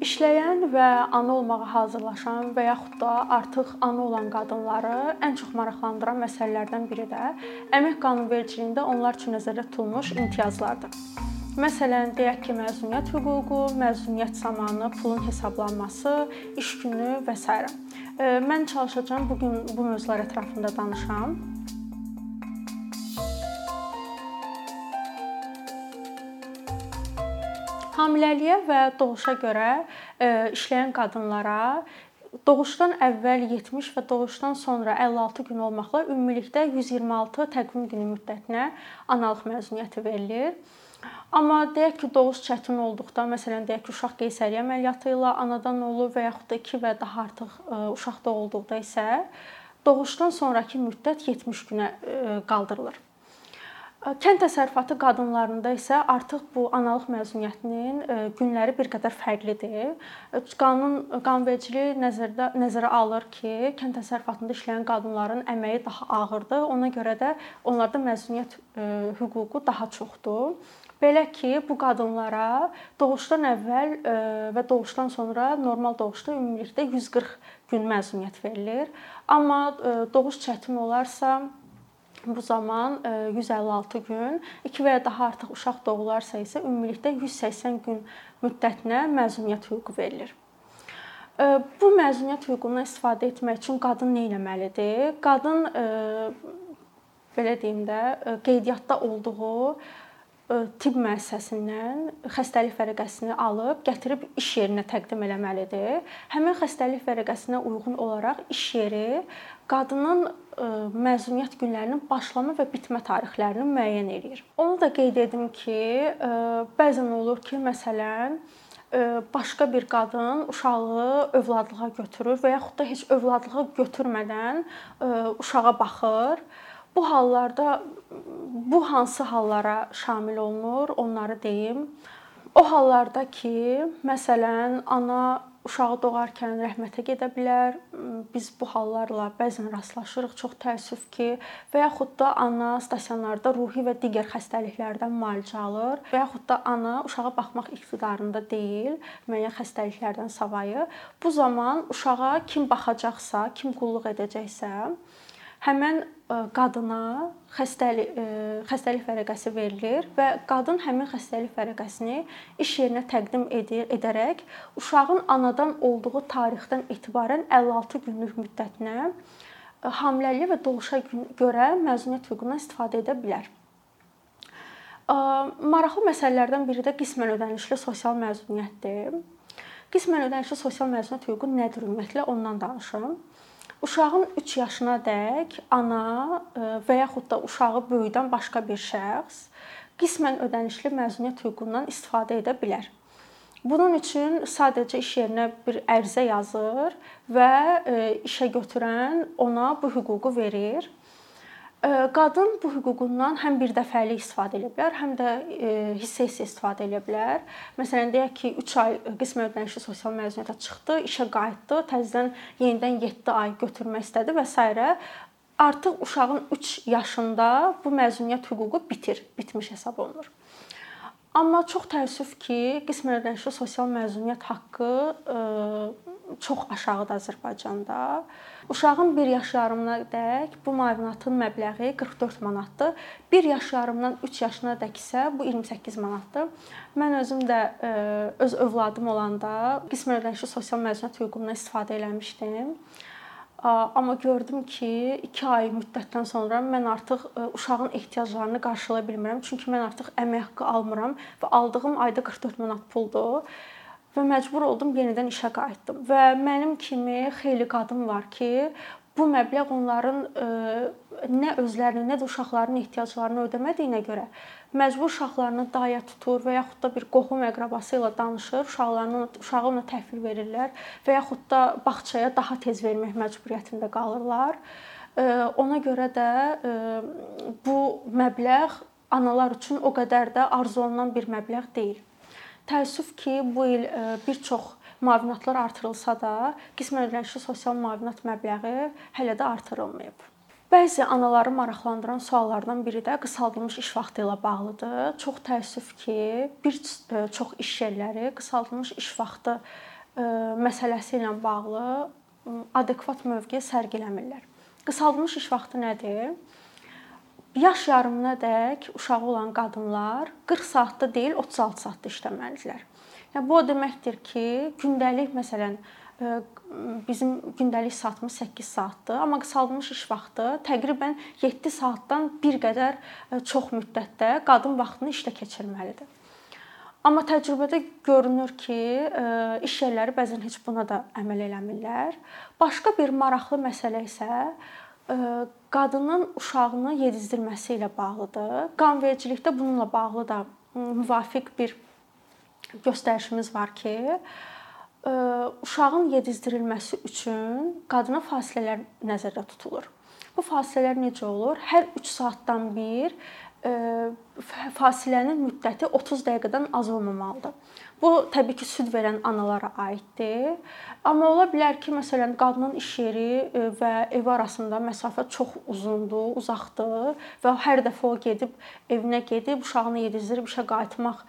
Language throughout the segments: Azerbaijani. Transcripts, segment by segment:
İşləyən və ana olmağa hazırlaşan və yaxud da artıq ana olan qadınları ən çox maraqlandıran məsələlərdən biri də əmək qanunvericiliyində onlar üçün nəzərdə tutulmuş imtiyazlardır. Məsələn, deyək ki, məzuniyyət hüququ, məzuniyyət zamanı pulun hesablanması, iş günü və s. Mən çalışacağam bu gün bu mövzular ətrafında danışam. Hamiləliyə və doğuşa görə e, işləyən qadınlara doğuşdan əvvəl 70 və doğuşdan sonra 56 gün olmaqla ümumilikdə 126 təqvim günü müddətinə analıq məzuniyyəti verilir. Amma deyək ki, doğuş çətin olduqda, məsələn, deyək ki, uşaq qeysəriyyə əməliyyatı ilə anadan olub və yaxud da 2 və daha artıq e, uşaqda olduqda isə doğuşdan sonrakı müddət 70 günə e, qaldırılır. Kənd təsərrüfatı qadınlarında isə artıq bu analıq məzuniyyətinin günləri bir qədər fərqlidir. Qanun qanunvericiliyi nəzərdə nəzərə alır ki, kənd təsərrüfatında işləyən qadınların əməyi daha ağırdır. Ona görə də onlarda məzuniyyət hüququ daha çoxdur. Belə ki, bu qadınlara doğuşdan əvvəl və doğuşdan sonra normal doğuşda ümumilikdə 140 gün məzuniyyət verilir. Amma doğuş çətin olarsa Bu zaman 156 e, gün, 2 və ya daha artıq uşaq doğularsa isə ümumilikdə 180 gün müddətinə məzuniyyət hüququ verilir. E, bu məzuniyyət hüququndan istifadə etmək üçün qadın nə etməlidir? Qadın e, belə deyim də, qeydiyyatda olduğu tibb müəssisəsindən xəstəlik vərəqəsini alıb gətirib iş yerinə təqdim etməlidir. Həmin xəstəlik vərəqəsinə uyğun olaraq iş yeri qadının məzuniyyət günlərinin başlama və bitmə tarixlərini müəyyən eləyir. Onu da qeyd edim ki, bəzən olur ki, məsələn, başqa bir qadın uşağı övladlığa götürür və yaxud da heç övladlığa götürmədən uşağa baxır Bu hallarda bu hansı hallara şamil olunur, onları deyim. O hallarda ki, məsələn, ana uşağı doğarkən rəhmətə gedə bilər. Biz bu hallarla bəzən rastlaşırıq, çox təəssüf ki, və yaxud da ana stasionarda ruhi və digər xəstəliklərdən müalicə alır, və yaxud da ana uşağa baxmaq iqtidarında deyil, müəyyən xəstəliklərdən savayı. Bu zaman uşağa kim baxacaqsa, kim qulluq edəcəksə, həmin qadına xəstəlik xəstəlik vərəqəsi verilir və qadın həmin xəstəlik vərəqəsini iş yerinə təqdim edir, edərək uşağın anadan olduğu tarixdən etibarən 56 günlük müddətinə hamiləliyə və doğuşa görə məzuniyyət hüququndan istifadə edə bilər. Maraqlı məsələlərdən biri də qismən ödənişli sosial məzuniyyətdir. Qismən ödənişli sosial məzuniyyət hüququ nədir ümumiyyətlə ondan danışım. Uşağın 3 yaşına dək ana e, və yaxud da uşağı böyüdən başqa bir şəxs qismən ödənişli məzuniyyət hüququndan istifadə edə bilər. Bunun üçün sadəcə iş yerinə bir ərizə yazır və e, işə götürən ona bu hüququ verir. Qadın bu hüququndan həm bir dəfəlik istifadə edə bilər, həm də hissə-hissə istifadə edə bilər. Məsələn, deyək ki, 3 ay qismən ödənişli sosial məzuniyyətə çıxdı, işə qayıtdı, təzədən yenidən 7 ay götürmək istədi və s. Artıq uşağın 3 yaşında bu məzuniyyət hüququ bitir, bitmiş hesab olunur. Amma çox təəssüf ki, qismən ödənişli sosial məzuniyyət haqqı çox aşağıdır Azərbaycanda. Uşağın 1 yaş yarımına dək bu müavinatın məbləği 44 manatdır. 1 yaş yarımdan 3 yaşına dək isə bu 28 manatdır. Mən özüm də e, öz övladım olanda qismən ödənişli sosial məzuniyyət hüququndan istifadə eləmişdim. Amma gördüm ki, 2 ay müddətdən sonra mən artıq e, uşağın ehtiyaclarını qarşılaya bilmirəm. Çünki mən artıq əmək haqqı almıram və aldığım ayda 44 manat puldur və məcbur oldum yenidən işə qayıtdım. Və mənim kimi xeyli qadın var ki, bu məbləğ onların e, nə özlərinin, nə də uşaqlarının ehtiyaclarını ödəmədiyinə görə məcbur uşaqlarını daya tutur və yaxud da bir qohum əqrabası ilə danışır, uşaqlarını uşağı ona təhvil verirlər və yaxud da bağçaya daha tez vermək məcburiyyətində qalırlar. E, ona görə də e, bu məbləğ analar üçün o qədər də arzu olunan bir məbləğ deyil. Təəssüf ki, bu il bir çox müavinatlar artırılsa da, qismən ödənişli sosial müavinat məbləği hələ də artırılmayıb. Bəzi anaları maraqlandıran suallardan biri də qısaldılmış iş vaxtı ilə bağlıdır. Çox təəssüf ki, bir e, çox iş yerləri qısaldılmış iş vaxtı e, məsələsi ilə bağlı adekvat mövqe sərgiləmirlər. Qısaldılmış iş vaxtı nədir? Yaş yarımınadək uşağı olan qadınlar 40 saatda deyil, 36 saatda işləməlidirlər. Yəni bu o deməkdir ki, gündəlik məsələn bizim gündəlik saatımız 8 saatdır, amma qısaldılmış iş vaxtı təqribən 7 saatdan bir qədər çox müddətdə qadın vaxtını işlə keçirməlidir. Amma təcrübədə görünür ki, iş yerləri bəzən heç buna da əməl eləmirlər. Başqa bir maraqlı məsələ isə qadının uşağını yedizdirməsi ilə bağlıdır. Qanvericilikdə bununla bağlı da müvafiq bir göstərişimiz var ki, uşağın yedizdirilməsi üçün qadına fasilələr nəzərdə tutulur. Bu fasilələr necə olur? Hər 3 saatdan bir fasilənin müddəti 30 dəqiqədən az olmamalıdır. Bu təbii ki, süd verən analara aiddir. Amma ola bilər ki, məsələn, qadının iş yeri və ev arasında məsafə çox uzundur, uzaqdır və hər dəfə o gedib evinə gedib uşağını yedizdirib işə qayıtmaq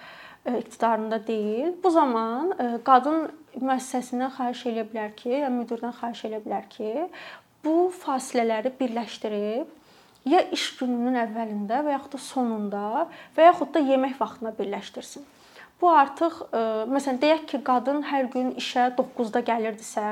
iqtidarında deyil. Bu zaman qadın müəssisəsindən xahiş edə bilər ki, ya müdirdən xahiş edə bilər ki, bu fasilələri birləşdirib ya iş gününün əvvəlində və yaxud da sonunda və yaxud da yemək vaxtına birləşdirsin. Bu artıq e, məsələn deyək ki, qadın hər gün işə 9-da gəlirdisə,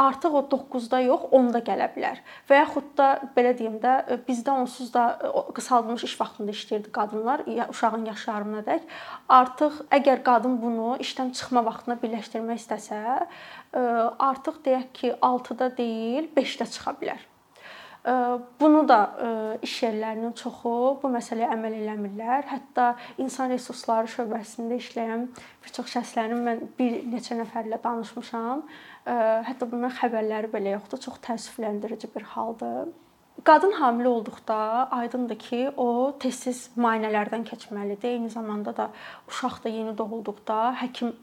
artıq o 9-da yox, 10-da gələ bilər. Və yaxud da belə deyim də, e, bizdə onsuz da e, qısaldılmış iş vaxtında işləyirdi qadınlar, uşağın yaşlarınadək. Artıq əgər qadın bunu işdən çıxma vaxtına birləşdirmək istəsə, artıq deyək ki, 6-da deyil, 5-də çıxa bilər. Bunu da iş yerlərinin çoxu bu məsələyə əməl eləmirlər. Hətta insan resursları şöbəsində işləyən bir çox şəxslərin mən bir neçə nəfərlə danışmışam. Hətta bunların xəbərləri belə yoxdur. Çox təəssüfləndirici bir haldır. Qadın hamilə olduqda aydındır ki, o tez-tez müayinələrdən keçməlidir. Eyni zamanda da uşaq da yeni doğulduqda həkim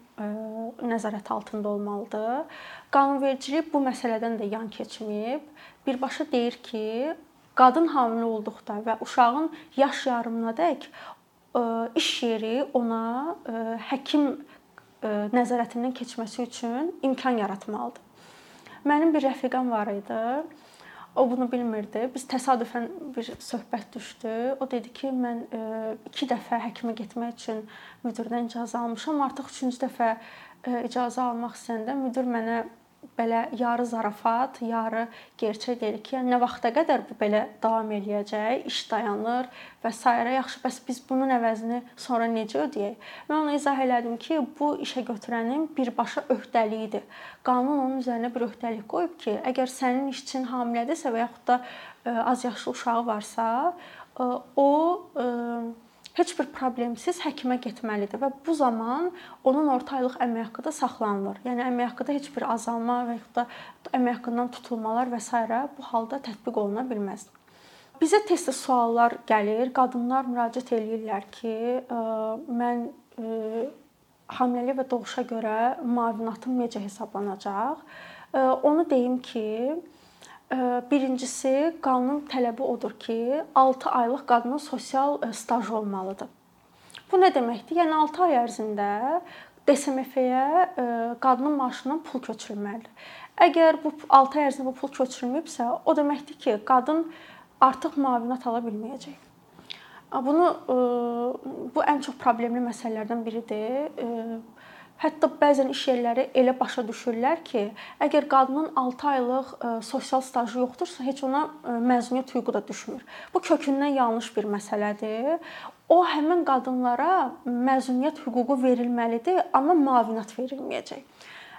nəzarət altında olmalıdır. Qanunvericilik bu məsələdən də yan keçməyib birbaşa deyir ki, qadın hamilə olduqda və uşağın yaş yarımınadək iş yeri ona həkim nəzarətindən keçməsi üçün imkan yaratmalıdır. Mənim bir rəfiqəm var idi. O bunu bilmirdi. Biz təsadüfən bir söhbət düşdü. O dedi ki, mən 2 dəfə həkimə getmək üçün müdirdən icazə almışam. Artıq 3-cü dəfə icazə almaq istəyəndə müdir mənə belə yarı zarafat, yarı gerçək deyir ki, yəni nə vaxta qədər bu belə davam eləyəcək, iş dayanır və s. yaxşı, bəs biz bunun əvəzini sonra necə ödəyək? Mən ona izah elədim ki, bu işə götürənin birbaşa öhdəliyidir. Qanun onun üzərinə bir öhdəlik qoyub ki, əgər sənin işçin hamilədirsə və yaxud da e, az yaşlı uşağı varsa, e, o e, heç bir problemsiz həkimə getməlidir və bu zaman onun orta aylıq əmək haqqı da saxlanılır. Yəni əmək haqqında heç bir azalma və ya da əmək haqqından tutulmalar və s. bu halda tətbiq oluna bilməz. Bizə tez-tez suallar gəlir. Qadınlar müraciət eləyirlər ki, mən hamiləlik və doğuşa görə müavinatım necə hesablanacaq? Onu deyim ki, Birincisi, qanun tələbi odur ki, 6 aylıq qadının sosial stajı olmalıdır. Bu nə deməkdir? Yəni 6 ay ərzində DSMF-yə qadının maaşından pul köçürülməlidir. Əgər bu 6 ay ərzində bu pul köçürülməyibsə, o deməkdir ki, qadın artıq müavinət ala bilməyəcək. Bunu bu ən çox problemli məsələlərdən biridir Hətta bəzən iş yerləri elə başa düşürlər ki, əgər qadının 6 aylıq e, sosial stajı yoxdursa, heç ona e, məzuniyyət hüququ da düşmür. Bu kökündən yanlış bir məsələdir. O həmin qadınlara məzuniyyət hüququ verilməlidir, amma müavinət verilməyəcək.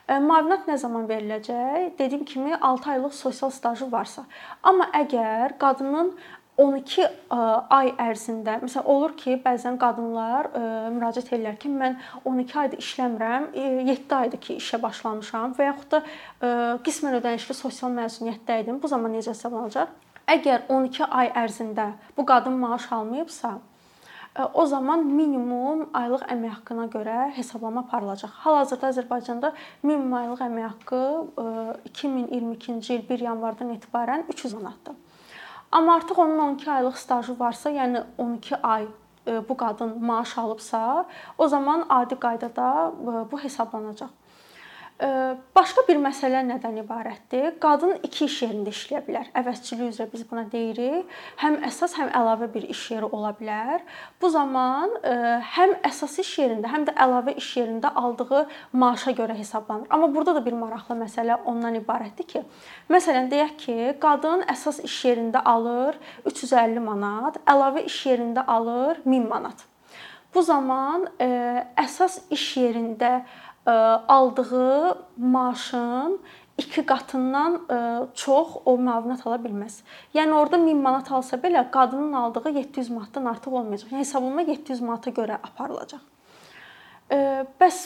E, müavinət nə zaman veriləcək? Dediyim kimi 6 aylıq sosial stajı varsa. Amma əgər qadının 12 ay ərzində məsələn olur ki, bəzən qadınlar müraciət edirlər ki, mən 12 aydır işləmirəm, 7 aydır ki, işə başlamışam və yaxud da qismən ödənişli sosial məzuniyyətdə idim. Bu zaman necə hesablanacaq? Əgər 12 ay ərzində bu qadın maaş almayıbsa, o zaman minimum aylıq əmək haqqına görə hesablama aparılacaq. Hal-hazırda Azərbaycanda minimum aylıq əmək haqqı 2022-ci il 1 yanvardan etibarən 300 manatdır. Amma artıq onun 12 aylıq stajı varsa, yəni 12 ay bu qadın maaş alıbsa, o zaman adi qaydada bu hesablanacaq. Başqa bir məsələ nədən ibarətdir? Qadın iki iş yerində işləyə bilər. Əvəzçilik üzrə biz buna deyirik. Həm əsas, həm əlavə bir iş yeri ola bilər. Bu zaman həm əsas iş yerində, həm də əlavə iş yerində aldığı maaşa görə hesablanır. Amma burada da bir maraqlı məsələ ondan ibarətdir ki, məsələn deyək ki, qadın əsas iş yerində alır 350 manat, əlavə iş yerində alır 1000 manat. Bu zaman əsas iş yerində aldığı maaşın iki qatından çox o müavinət ala bilməz. Yəni orada 1000 manat alsa belə qadının aldığı 700 manatdan artıq olmayacaq. Yəni hesablama 700 manata görə aparılacaq. Bəs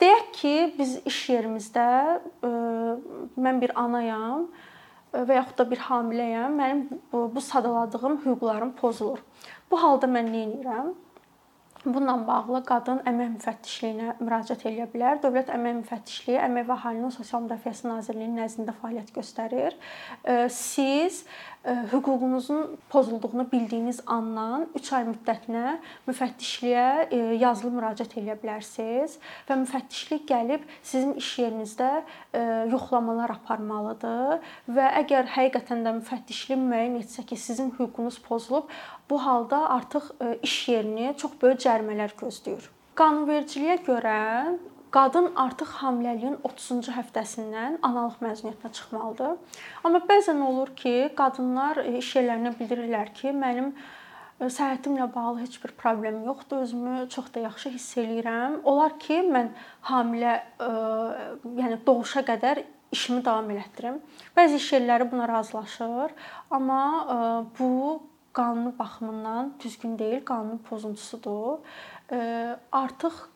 deyək ki, biz iş yerimizdə mən bir anayam və yaxud da bir hamiləyəm. Mənim bu sadaladığım hüquqlarım pozulur. Bu halda mən nə edirəm? Bununla bağlı qadın əmək müfəttişliyinə müraciət edə bilər. Dövlət Əmək Müfəttişliyi Əmək və Əhalinin Sosial Müdafiəsi Nazirliyinin nəzdində fəaliyyət göstərir. Siz hüququnuzun pozulduğunu bildiyiniz andan 3 ay müddətinə müfəttişliyə yazılı müraciət edə bilərsiniz və müfəttişlik gəlib sizin iş yerinizdə yoxlamalar aparmalıdır və əgər həqiqətən də müfəttişlik müəyyən etsə ki, sizin hüququnuz pozulub, bu halda artıq iş yerini çox böyük cərimələr gözləyir. Qanunvericiliyə görə qadın artıq hamiləliyin 30-cu həftəsindən analıq məzuniyyətinə çıxmalıdır. Amma bəzən olur ki, qadınlar e, iş yerlərinə bildirirlər ki, mənim e, səhhətimlə bağlı heç bir problem yoxdur, özümü çox da yaxşı hiss eləyirəm. Olar ki, mən hamilə, ə, e, yəni doğuşa qədər işimi davam elətdirim. Bəzi iş yerləri buna razılaşır, amma ə, bu qanuni baxımından düzgün deyil, qanun pozuntusudur. Artıq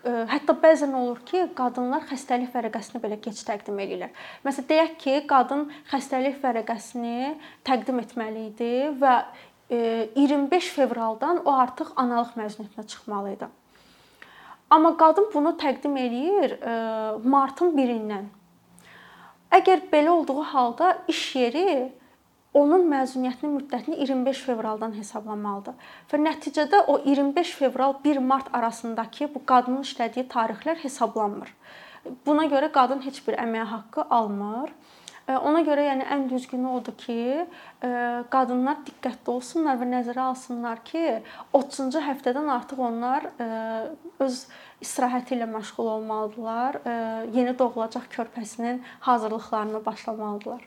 Hətta bəzən olur ki, qadınlar xəstəlik vərəqəsini belə gec təqdim edirlər. Məsələn, deyək ki, qadın xəstəlik vərəqəsini təqdim etməli idi və 25 fevraldan o artıq analıq məzuniyyətinə çıxmalı idi. Amma qadın bunu təqdim eləyir martın 1-dən. Əgər belə olduğu halda iş yeri onun məzuniyyətinin müddətini 25 fevraldan hesablamalıdır. Və nəticədə o 25 fevral 1 mart arasındakı bu qadının işlədiyi tarixlər hesablanmır. Buna görə qadın heç bir əmək haqqı almır. Ona görə yəni ən düzgünü odur ki, qadınlar diqqətli olsunlar və nəzərə alsınlar ki, 30-cu həftədən artıq onlar öz istirahəti ilə məşğul olmalıdırlar. Yeni doğulacaq körpəsinin hazırlıqlarına başlamalıdırlar.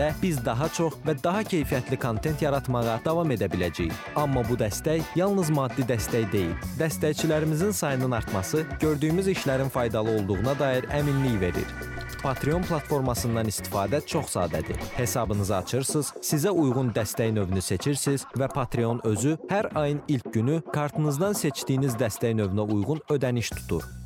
sayəsində biz daha çox və daha keyfiyyətli kontent yaratmağa davam edə biləcəyik. Amma bu dəstək yalnız maddi dəstək deyil. Dəstəkçilərimizin sayının artması gördüyümüz işlərin faydalı olduğuna dair əminlik verir. Patreon platformasından istifadə çox sadədir. Hesabınızı açırsınız, sizə uyğun dəstək növünü seçirsiniz və Patreon özü hər ayın ilk günü kartınızdan seçdiyiniz dəstək növünə uyğun ödəniş tutur.